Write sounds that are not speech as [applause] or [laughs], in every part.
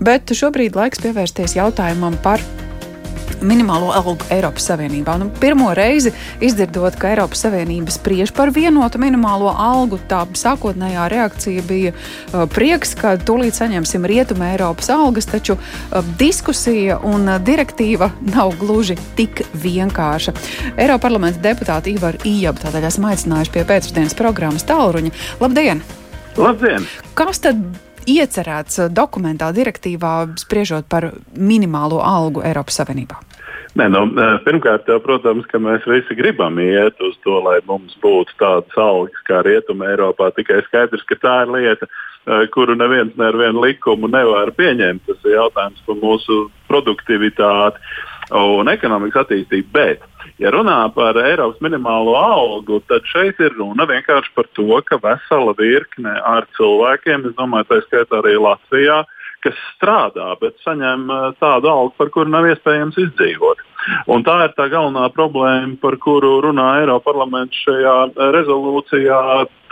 Bet šobrīd laiks pievērsties jautājumam par minimālo algu Eiropas Savienībā. Nu, pirmo reizi izdzirdot, ka Eiropas Savienība spriež par vienotu minimālo algu, tā sākotnējā reakcija bija uh, prieks, ka tūlīt saņemsim rietuma Eiropas algas, taču uh, diskusija un uh, direktīva nav gluži tik vienkārša. Eiropa parlamenta deputāti Ivar Ijabu tādēļ esam aicinājuši pie pēcpusdienas programmas tālruņa. Labdien! Labdien! Kas tad iecerēts dokumentā, direktīvā, spriežot par minimālo algu Eiropas Savienībā? Nē, nu, pirmkārt, jau, protams, ka mēs visi gribam iet uz to, lai mums būtu tādas algas kā Rietumē, Eiropā. Tikai skaidrs, ka tā ir lieta, kuru neviens ne ar vienu likumu nevar pieņemt. Tas ir jautājums par mūsu produktivitāti un ekonomikas attīstību. Bet, ja runā par Eiropas minimālo algu, tad šeit ir runa vienkārši par to, ka vesela virkne ar cilvēkiem, es domāju, tā skaitā arī Latvijā, uh, kas strādā, bet saņem eh, tādu algu, par kuru nav iespējams izdzīvot. Un tā ir tā galvenā problēma, par kuru runā Eiropas parlaments šajā eh, rezolūcijā,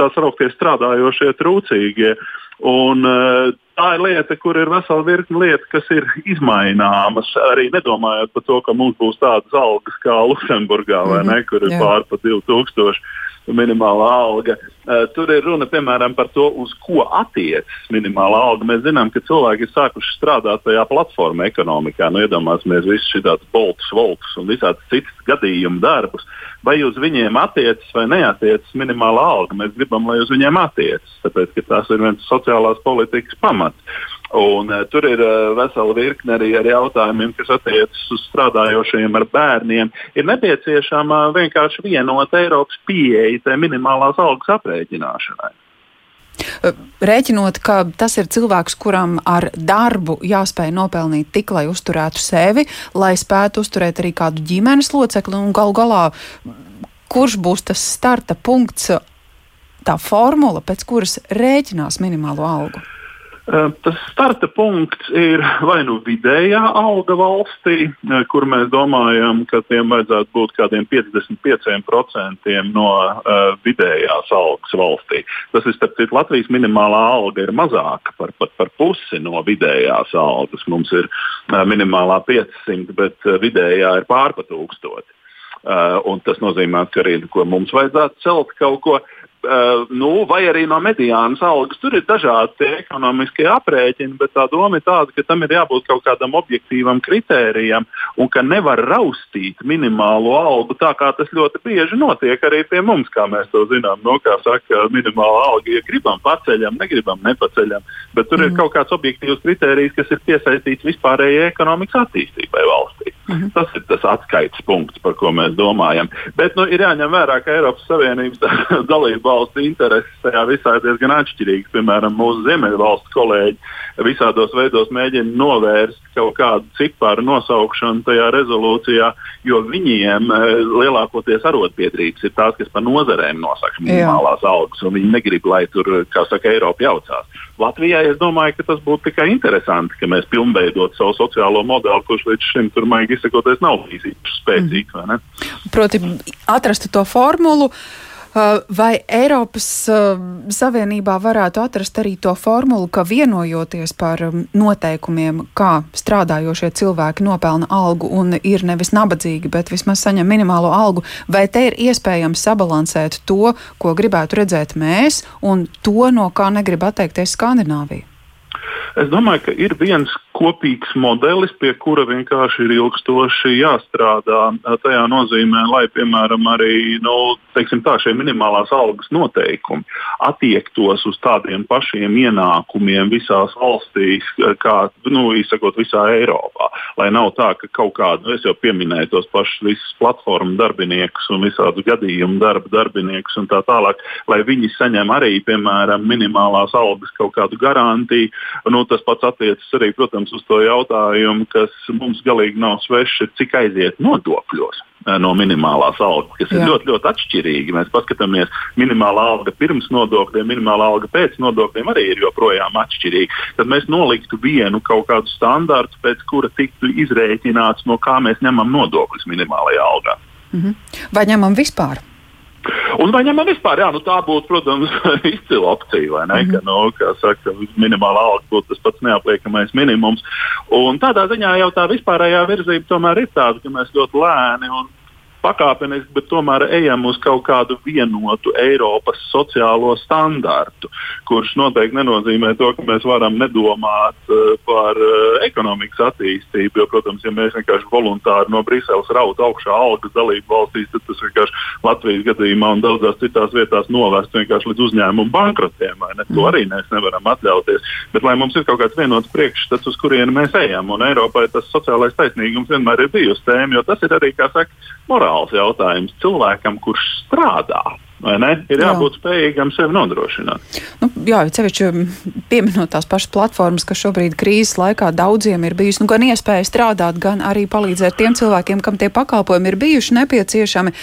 tā sauktie strādājošie trūcīgie. Un, uh, tā ir lieta, kur ir vesela virkne lietu, kas ir izmaināmas. Arī nedomājot par to, ka mums būs tādas algas kā Luksemburgā, mm -hmm. ne, kur ir pārpa 2000 minimālā alga. Uh, tur ir runa piemēram par to, uz ko attiecas minimālā alga. Mēs zinām, ka cilvēki ir sākuši strādāt tajā platforma ekonomikā. Nu, iedomāsimies visus šādus boltus, voltus un visādus citus gadījumu darbus. Vai uz viņiem attiecas vai neatiecas minimālā alga? Mēs gribam, lai uz viņiem attiecas, tāpēc ka tas ir viens sociālās politikas pamats. Un, uh, tur ir uh, vesela virkne arī ar jautājumiem, kas attiecas uz strādājošiem ar bērniem. Ir nepieciešama uh, vienkārši vienota Eiropas pieeja minimālās algas aprēķināšanai. Rēķinot, ka tas ir cilvēks, kuram ar darbu jāspēj nopelnīt tik, lai uzturētu sevi, lai spētu uzturēt arī kādu ģimenes locekli un gal galā, kurš būs tas starta punkts, tā formula, pēc kuras rēķinās minimālo algu? Eh, tas starta punkts ir vai nu vidējā alga valstī, eh, kur mēs domājam, ka tiem vajadzētu būt kādiem 55% no uh, vidējās algas valstī. Tas ir starp citu Latvijas minimālā alga ir mazāka par, par, par pusi no vidējās algas. Mums ir uh, minimālā 500, bet uh, vidējā ir pārpa tūkstoti. Uh, tas nozīmē, ka arī mums vajadzētu celt kaut ko Uh, nu, vai arī no mediānas algas. Tur ir dažādi ekonomiskie aprēķini, bet tā doma ir tāda, ka tam ir jābūt kaut kādam objektīvam kritērijam un ka nevar raustīt minimālo algu tā, kā tas ļoti bieži notiek arī pie mums, kā mēs to zinām. No, kā saka, minimāla alga, ja gribam paceļam, negribam nepaceļam, bet tur mm. ir kaut kāds objektīvs kritērijs, kas ir piesaistīts vispārējai ekonomikas attīstībai valstī. Mm. Tas ir tas atskaites punkts, par ko mēs domājam. Bet nu, ir jāņem vērā, ka Eiropas Savienības [laughs] dalība valstu intereses tajā visā ir diezgan atšķirīgas. Piemēram, mūsu ziemeļvalstu kolēģi visādos veidos mēģina novērst kaut kādu ciparu nosaukšanu tajā rezolūcijā, jo viņiem e, lielākoties arotbiedrības ir tās, kas par nozarēm nosaka minimālās algas, un viņi negrib, lai tur, kā saka, Eiropa jaucās. Latvijai es domāju, ka tas būtu tikai interesanti, ka mēs pilnveidot savu sociālo modeli, kurš līdz šim tur maigi izsakoties nav bijis īpaši spēcīgs. Mm. Proti, atrast to formulu. Uh, vai Eiropas uh, Savienībā varētu atrast arī to formulu, ka vienojoties par um, noteikumiem, kā strādājošie cilvēki nopelna algu un ir nevis nabadzīgi, bet vismaz saņem minimālo algu, vai te ir iespējams sabalansēt to, ko gribētu redzēt mēs, un to, no kā negrib atteikties Skandināvija? Es domāju, ka ir viens kopīgs modelis, pie kura vienkārši ir ilgstoši jāstrādā. Tajā nozīmē, lai, piemēram, arī nu, tā, šie minimālās algas noteikumi attiektos uz tādiem pašiem ienākumiem visās valstīs, kā nu, izsakot, visā Eiropā. Lai nav tā, ka kaut kādu, es jau pieminēju tos pašus visus platformu darbiniekus un visādu gadījumu darba darbiniekus un tā tālāk, lai viņi saņem arī, piemēram, minimālās algas kaut kādu garantiju. Nu, tas pats attiecas arī, protams, uz to jautājumu, kas mums galīgi nav svešs, cik aiziet nodokļos eh, no minimālās algas, kas Jā. ir ļoti, ļoti atšķirīgi. Mēs paskatāmies, minimālā alga pirms nodokļiem, minimālā alga pēc nodokļiem arī ir joprojām atšķirīga. Tad mēs noliktu vienu kaut kādu standārtu, pēc kura tiktu izrēķināts, no kā mēs ņemam nodokļus minimālajā algā. Mhm. Vai ņemam vispār? Un vai ņemam vispār, jā, nu tā būtu, protams, [laughs] izcila opcija, vai ne? Mm -hmm. ka, nu, kā saka, minimālā alga būtu tas pats neapliekamais minimums. Un tādā ziņā jau tā vispārējā virzība tomēr ir tāda, ka mēs ļoti lēni un pakāpeniski, bet tomēr ejam uz kaut kādu vienotu Eiropas sociālo standartu, kurš noteikti nenozīmē to, ka mēs varam nedomāt uh, par uh, ekonomikas attīstību. Jo, protams, ja mēs vienkārši voluntāri no Briseles raut augšā algas dalību valstīs, tad tas vienkārši Latvijas gadījumā un daudzās citās vietās novest līdz uzņēmumu bankrotiem. Ne? To arī mēs nevaram atļauties. Bet lai mums ir kaut kāds vienots priekšstats, uz kurienu mēs ejam, un Eiropai tas sociālais taisnīgums vienmēr ir bijusi tēma, jo tas ir arī, kā saka, morāls jautājums cilvēkam, kurš strādā. Ir jābūt jā. spējīgam sevi nodrošināt. Nu, jā, cevišķi pieminot tās pašas platformas, kas šobrīd krīzes laikā daudziem ir bijusi nu, gan iespēja strādāt, gan arī palīdzēt tiem cilvēkiem, kam tie pakalpojumi ir bijuši nepieciešami.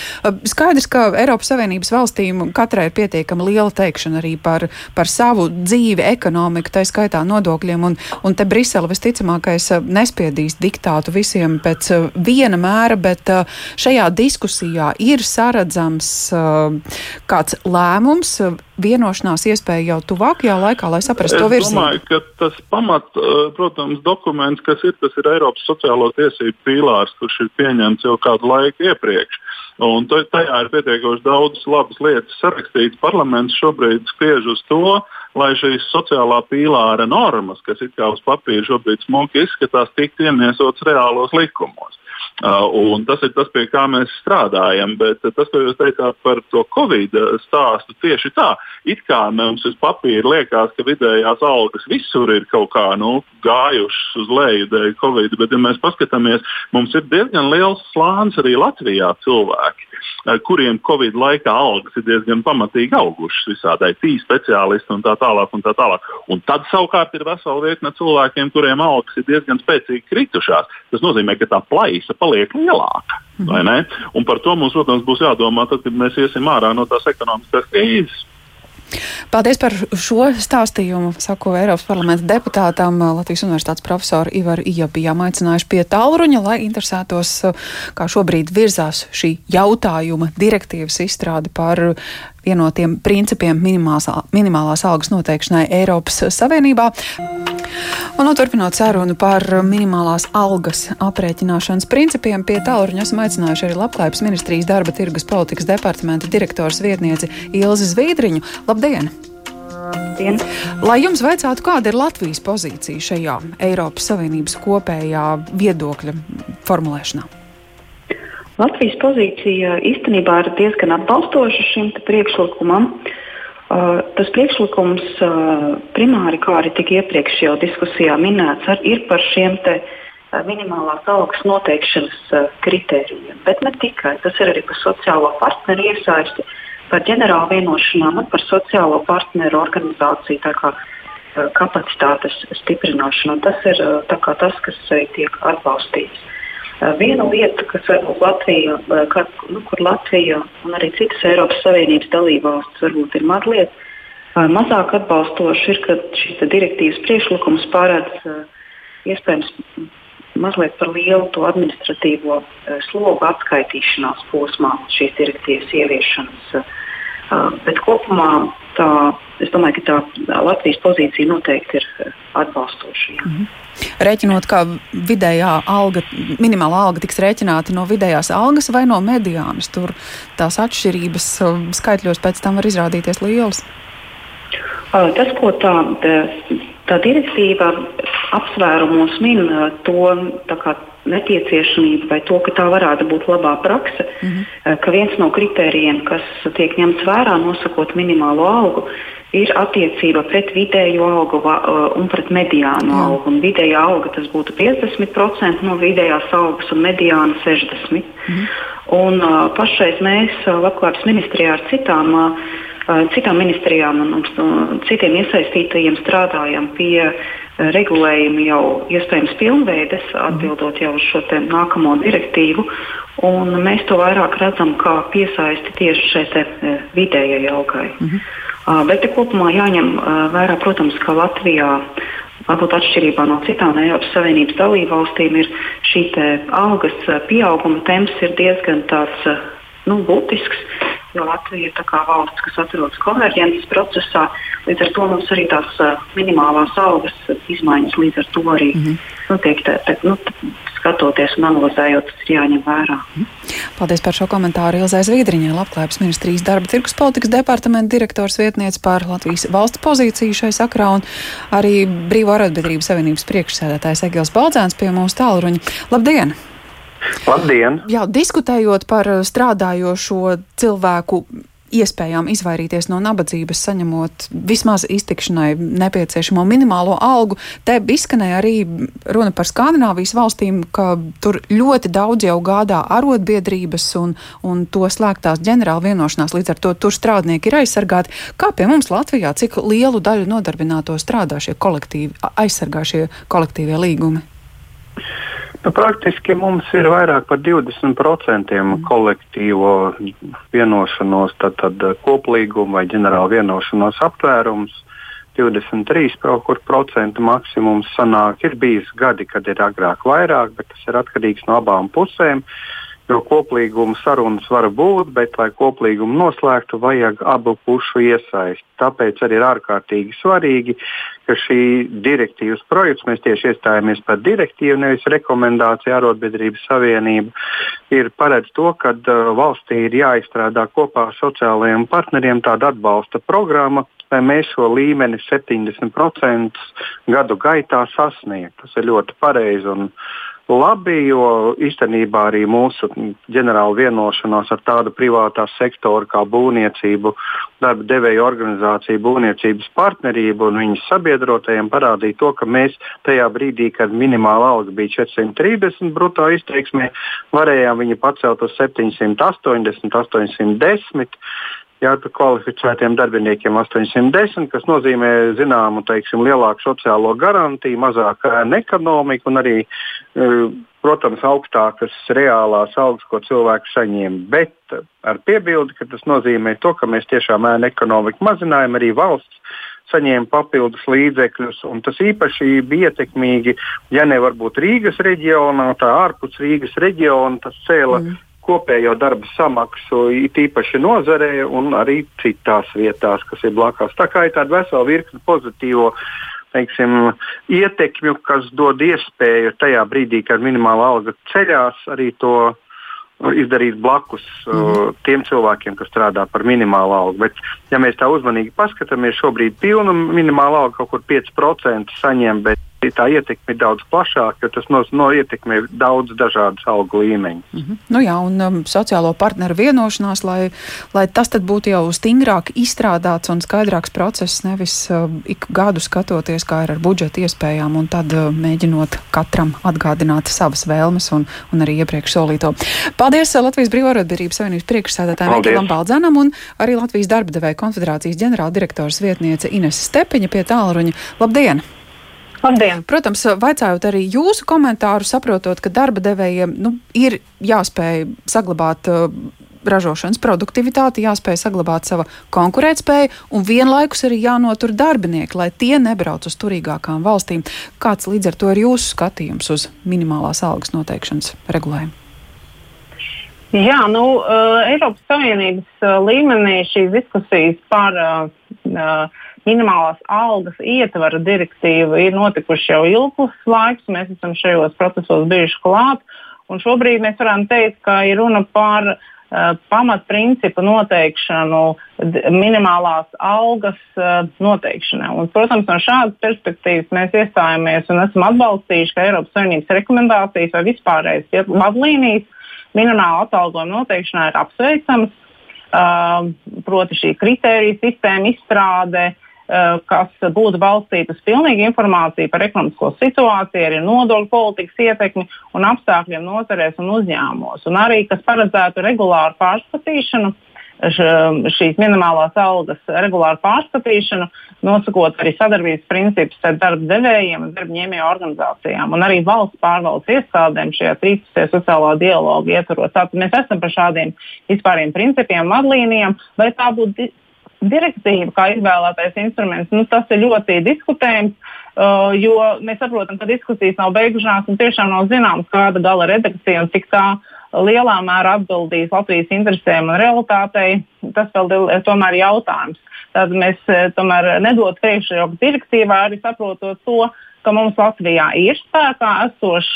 Skaidrs, ka Eiropas Savienības valstīm katrai ir pietiekami liela teikšana arī par, par savu dzīvi, ekonomiku, tā skaitā nodokļiem, un, un te Brisele visticamākais nespiedīs diktātu visiem pēc viena mēra, bet šajā diskusijā ir saredzams kāds lēmums, vienošanās iespēja jau tuvākajā laikā, lai saprastu to virzienu? Es domāju, ka tas pamat, eh, protams, dokuments, kas ir, tas ir Eiropas sociālo tiesību pīlārs, kurš ir pieņemts jau kādu laiku iepriekš. Un tajā ir pietiekoši daudz labas lietas sarakstītas. Parlaments šobrīd spiež uz to, lai šīs sociālā pīlāra normas, kas it kā uz papīra šobrīd smuki izskatās, tiktu iemiesotas reālos likumos. Uh, tas ir tas, pie kā mēs strādājam. Bet tas, ko jūs teicāt par to Covid stāstu, tieši tā. It kā mums uz papīra liekas, ka vidējās algas visur ir kaut kā nu, gājušas uz leju dēļ Covid, bet, ja mēs paskatāmies, mums ir diezgan liels slānis arī Latvijā cilvēki, kuriem Covid laikā algas ir diezgan pamatīgi augušas visādai tī speciālisti un tā tālāk. Un tā tālāk. Un tad savukārt ir vesela virkne cilvēkiem, kuriem algas ir diezgan spēcīgi kritušās. Tas nozīmē, ka tā plaisa paliek lielāka. Un par to mums, protams, būs jādomā, tad, kad mēs iesim ārā no tās ekonomiskās krīzes. Paldies par šo stāstījumu. Saku Eiropas parlamenta deputātam Latvijas Universitātes profesoru Ivaru Ijabijām aicinājuši pie tālruņa, lai interesētos, kā šobrīd virzās šī jautājuma direktīvas izstrāde par vienotiem principiem minimālās algas noteikšanai Eiropas Savienībā. Un, turpinot sarunu par minimālās algas aprēķināšanas principiem, pie tālruņa esam aicinājuši arī Labklājības ministrijas darba tirgus politikas departamenta direktors vietnieci Ilzi Zviedriņu. Labdien! Dien. Lai jums veicātu, kāda ir Latvijas pozīcija šajā Eiropas Savienības kopējā viedokļa formulēšanā? Latvijas pozīcija īstenībā ir diezgan atbalstoša šim priekšlikumam. Uh, tas priekšlikums uh, primāri, kā arī tika iepriekš jau diskusijā minēts, ir par šiem te, uh, minimālās algas noteikšanas kritērijiem. Bet ne tikai. Tas ir arī par sociālo partneru iesaisti, par ģenerālu vienošanām un par sociālo partneru organizāciju kā, kapacitātes stiprināšanu. Tas ir uh, tas, kas tiek atbalstīts. Viena lieta, kas varbūt Latvija, kā, nu, kur Latvija un arī citas Eiropas Savienības dalībvalstis varbūt ir mazliet mazāk atbalstoši, ir, ka šīs direktīvas priekšlikums pārēdz iespējams mazliet par lielu to administratīvo slogu atskaitīšanās posmā šīs direktīvas ieviešanas. Bet kopumā tā, es domāju, ka tā Latvijas pozīcija noteikti ir atbalstoša. Mm -hmm. Rēķinot, kā vidējā alga, minimālā alga tiks rēķināta no vidējās algas vai no mediānas, tur tās atšķirības um, skaitļos pēc tam var izrādīties lielas. Tas, ko tā, tā direktīva apsvērumos min, to nepieciešamību vai to, ka tā varētu būt labā prakse, mm -hmm. ka viens no kritērijiem, kas tiek ņemts vērā nosakot minimālo algu, ir attiecība pret vidējo algu un pret mediānu Jā. algu. Un vidējā alga tas būtu 50% no vidējās algas un mediāna 60%. Mhm. Un, uh, pašreiz mēs uh, Labklājības ministrijā ar citām, uh, citām ministrijām un, un citiem iesaistītajiem strādājam pie regulējuma jau iespējams pilnveides, atbildot jau uz šo nākamo direktīvu. Un mēs to vairāk redzam kā piesaisti tieši šai vidējai algai. Mhm. Bet te kopumā jāņem vērā, protams, ka Latvijā varbūt atšķirībā no citām Eiropas Savienības dalībvalstīm, ir šī algas pieauguma temps ir diezgan tāds, nu, būtisks. Jo Latvija ir valsts, kas atrodas konverģences procesā. Līdz ar to mums arī tās minimālās algas izmaiņas līdz ar to arī mm -hmm. nu, tiek te, te, nu, skatoties un analizējot, tas ir jāņem vērā. Paldies par šo komentāru Ilzai Zviedriņai, Labklājības ministrijas darba tirgus politikas departamenta direktors vietniece par Latvijas valsts pozīciju šai sakrā un arī Brīvo arotbiedrības savienības priekšsēdētājs Egils Baldzēns pie mūsu tālruņa. Labdien! Labdien! Jā, diskutējot par strādājošo cilvēku iespējām izvairīties no nabadzības, saņemot vismaz iztikšanai nepieciešamo minimālo algu. Te izskanēja arī runa par Skandināvijas valstīm, ka tur ļoti daudz jau gādā arotbiedrības un, un to slēgtās ģenerāla vienošanās, līdz ar to tur strādnieki ir aizsargāti. Kā pie mums Latvijā, cik lielu daļu nodarbināto strādā šie kolektīvi, aizsargā šie kolektīvie līgumi? Nu, praktiski mums ir vairāk par 20% mm. kolektīvo vienošanos, tad, tad koplīguma vai ģenerāla vienošanos aptvērums. 23% maksimums sanāk. Ir bijis gadi, kad ir agrāk vairāk, bet tas ir atkarīgs no abām pusēm. Uh, Jo koplīguma sarunas var būt, bet, lai koplīgumu noslēgtu, vajag abu pušu iesaisti. Tāpēc arī ir ārkārtīgi svarīgi, ka šī direktīvas projekts, mēs tieši iestājāmies par direktīvu, nevis rekomendāciju arotbiedrības savienību, ir paredz to, ka uh, valstī ir jāizstrādā kopā ar sociālajiem partneriem tāda atbalsta programma, lai mēs šo līmeni 70% gadu gaitā sasniegtu. Tas ir ļoti pareizi un labi, jo īstenībā arī mūsu ģenerāla vienošanās ar tādu privātā sektoru kā būvniecību, darba devēju organizāciju, būvniecības partnerību un viņas sabiedrotajiem parādīja to, ka mēs tajā brīdī, kad minimāla alga bija 430 brutto izteiksmē, varējām viņu pacelt uz 780, 810 jā, kvalificētiem darbiniekiem 810, kas nozīmē zināmu, teiksim, lielāku sociālo garantiju, mazāku ekonomiku un arī, e, protams, augstākas reālās algas, ko cilvēki saņem. Bet ar piebildi, ka tas nozīmē to, ka mēs tiešām ēnu ekonomiku mazinājam, arī valsts saņēma papildus līdzekļus. Tas īpaši bija ietekmīgi, ja ne varbūt Rīgas reģionā, tā ārpus Rīgas reģiona tas cēla mm kopējo darba samaksu, īpaši nozarē un arī citās vietās, kas ir blakus. Tā kā ir tāda vesela virkne pozitīvo teiksim, ietekmju, kas dod iespēju tajā brīdī, kad minimāla alga ceļās, arī to izdarīt blakus mm -hmm. uh, tiem cilvēkiem, kas strādā par minimālu algu. Bet, ja mēs tā uzmanīgi paskatāmies, šobrīd pilnu minimālu algu kaut kur 5% saņem, bet tā ietekme ir daudz plašāka, jo tas no, no ietekmē daudz dažādas algu līmeņus. Mm -hmm. nu jā, un um, sociālo partneru vienošanās, lai, lai tas būtu jau stingrāk izstrādāts un skaidrāks process, nevis uh, ik gadu skatoties, kā ir ar budžeta iespējām, un tad uh, mēģinot katram atgādināt savas vēlmes un, un arī iepriekš solīto. Paldies uh, Latvijas Brīvārotbiedrības Savienības priekšsēdētājiem Egilam Baldzanam un arī Latvijas darba devēja konfederācijas ģenerāldirektors vietniece Ines Stepiņa pie tālruņa. Labdien! Labdien. Protams, vaicājot arī jūsu komentāru, saprotot, ka darba devējiem nu, ir jāspēj saglabāt uh, ražošanas produktivitāti, jāspēj saglabāt sava konkurētspēja un vienlaikus arī jānotur darbinieki, lai tie nebrauc uz turīgākām valstīm. Kāds līdz ar to ir jūsu skatījums uz minimālās algas noteikšanas regulējumu? Jā, nu, uh, Eiropas Savienības uh, līmenī šīs diskusijas par uh, uh, minimālās algas ietvara direktīva ir notikuši jau ilgus laikus. Mēs esam šajos procesos bijuši klāt. Un šobrīd mēs varam teikt, ka ir runa par uh, pamatprincipu noteikšanu minimālās algas uh, noteikšanai. Un, protams, no šādas perspektīvas mēs iestājāmies un esam atbalstījuši, ka Eiropas Savienības rekomendācijas vai vispārējais vadlīnijas minimāla atalgojuma noteikšanā ir apsveicamas. Uh, proti šī kritērija sistēma izstrāde, Eh, kas būtu balstīta uz pilnīgu informāciju par ekonomisko situāciju, arī nodokļu politikas ietekmi un apstākļiem nozarēs un uzņēmumos. Un arī, kas paredzētu regulāru pārskatīšanu, šīs minimālās algas regulāru pārskatīšanu, nosakot arī sadarbības principus ar darba devējiem un darba ņēmēju organizācijām un arī valsts pārvaldes iestādēm šajā trīspusē sociālā dialoga ietvaros. Tātad mēs esam par šādiem vispāriem principiem, vadlīnijām, vai tā būtu direktīva kā izvēlētais instruments, nu, tas ir ļoti diskutējams, uh, jo mēs saprotam, ka diskusijas nav beigušās un tiešām nav zināms, kāda gala redakcija un cik tā lielā mērā atbildīs Latvijas interesēm un realitātei, tas vēl ir tomēr jautājums. Tad mēs tomēr nedod priekšroku direktīvā, arī saprotot to, ka mums Latvijā ir spēkā esošs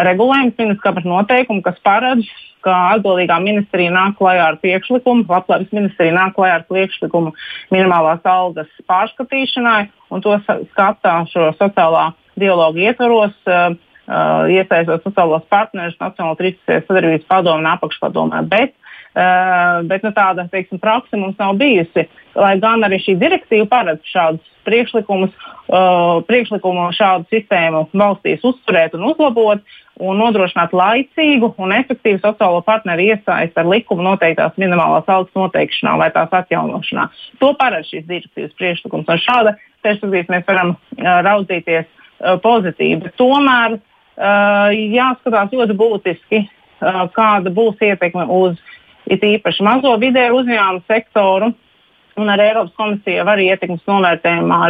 regulējums, ministrs noteikumi, kas paredz, ka atbildīgā ministrija nāk klajā ar priekšlikumu, Latvijas ministrija nāk klajā ar priekšlikumu minimālās algas pārskatīšanai, un to skatā šo sociālā dialogu ietvaros. Uh, Uh, iesaistot sociālos partnerus, Nacionālo trīsdesmit sadarbības padomu un apakšpadomē. Bet bet nu, tāda teiksim, praksa mums nav bijusi. Lai gan arī šī direktīva paredz šādus priekšlikumus, uh, priekšlikumu šādu sistēmu valstīs uzturēt un uzlabot un nodrošināt laicīgu un efektīvu sociālo partneru iesaisti ar likumu noteiktās minimālās algas noteikšanā vai tās atjaunošanā. To paredz šīs direktīvas priekšlikums. No šāda perspektīvas mēs varam uh, raudzīties pozitīvi. Tomēr jāskatās ļoti būtiski, kāda būs ietekme uz uh, it īpaši mazo vidēju uzņēmumu sektoru. Un arī Eiropas komisija arī ietekmes novērtējumā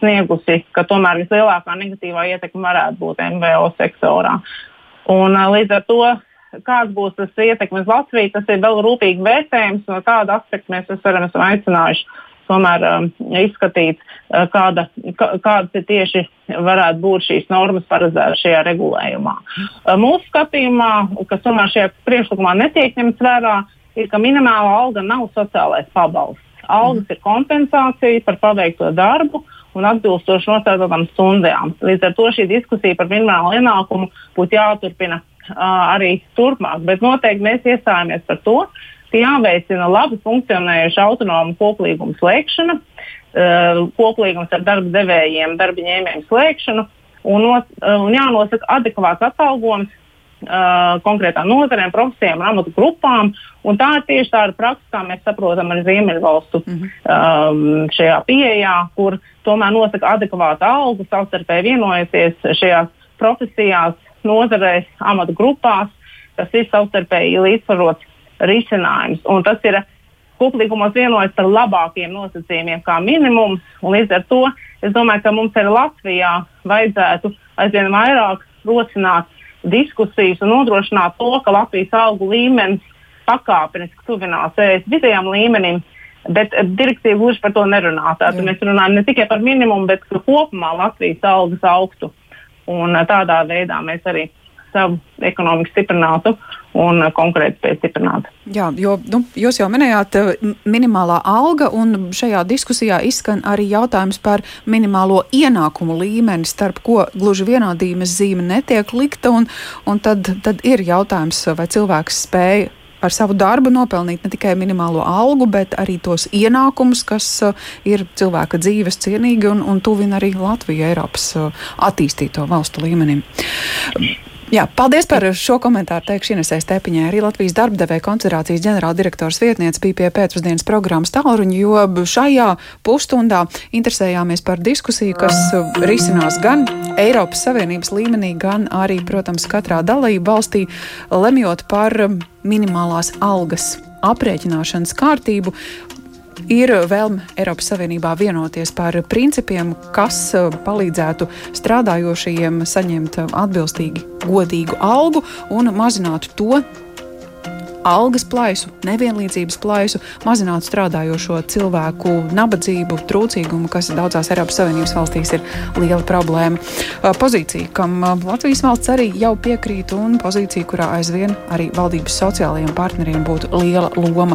sniegusi, ka tomēr vislielākā negatīvā ietekme varētu būt MVO sektorā. Un, līdz ar to, kāds būs tas ietekmes Latvijai, tas ir vēl rūpīgi vērtējums. No tāda aspekta mēs esam aicinājuši tomēr um, izskatīt, uh, kāda, kā, kādas tieši varētu būt šīs normas paredzētas šajā regulējumā. Uh, mūsu skatījumā, kas tomēr šajā priekšlikumā netiek ņemts vērā, ir, ka minimāla alga nav sociālais pabalsts. Algas ir kompensācija par paveikto darbu un atbilstoši noteiktām stundām. Līdz ar to šī diskusija par minimālo ienākumu būtu jāturpina uh, arī turpmāk. Bet noteikti mēs iestājāmies par to, ka jāveicina labi funkcionējuša autonoma koplīguma slēgšana, uh, koplīgums ar darba devējiem, darba ņēmējiem slēgšanu un, no, uh, un jānosaka adekvāts atalgojums uh, konkrētām nozarēm, profesijām amatu grupām. Un tā ir tieši tāda praksa, kā mēs saprotam arī Ziemeļvalstu mm -hmm. um, šajā pieejā, kur tomēr nosaka adekvātu algu, savstarpēji vienojoties šajās profesijās, nozarēs, amatu grupās, kas ir savstarpēji līdzsvarots risinājums. Un tas ir koplīgumos vienojas par labākiem nosacījumiem kā minimums. Līdz ar to es domāju, ka mums arī Latvijā vajadzētu aizvien vairāk rosināt diskusijas un nodrošināt to, ka Latvijas algu līmenis pakāpeniski tuvinās ES vidējām līmenim. Bet direktīva gluži par to nerunā. Tātad mēs runājam ne tikai par minimumu, bet kopumā Latvijas algas augstu. Un tādā veidā mēs arī savu ekonomiku stiprinātu un konkurētspēju stiprinātu. Jā, jo nu, jūs jau minējāt eh, minimālā alga, un šajā diskusijā izskan arī jautājums par minimālo ienākumu līmeni, starp ko gluži vienādības zīme netiek likta, un, un tad, tad ir jautājums, vai cilvēks spēja ar savu darbu nopelnīt ne tikai minimālo algu, bet arī tos ienākumus, kas uh, ir cilvēka dzīves cienīgi un, un tuvina arī Latviju Eiropas uh, attīstīto valstu līmenim. Jā, paldies par šo komentāru. Teikšu Inesē Stepiņai. Arī Latvijas darbdevēja koncentrācijas ģenerāldirektors vietniece bija pie pēcpusdienas programmas tālruņa, jo šajā pusstundā interesējāmies par diskusiju, kas risinās gan Eiropas Savienības līmenī, gan arī, protams, katrā dalība valstī, lemjot par minimālās algas aprēķināšanas kārtību ir vēlme Eiropas Savienībā vienoties par principiem, kas uh, palīdzētu strādājošajiem saņemt atbilstīgi godīgu algu un mazinātu to algas plaisu, nevienlīdzības plaisu, mazinātu strādājošo cilvēku nabadzību, trūcīgumu, kas daudzās Eiropas Savienības valstīs ir liela problēma. Uh, pozīcija, kam uh, Latvijas valsts arī jau piekrīt, un pozīcija, kurā aizvien arī valdības sociālajiem partneriem būtu liela loma.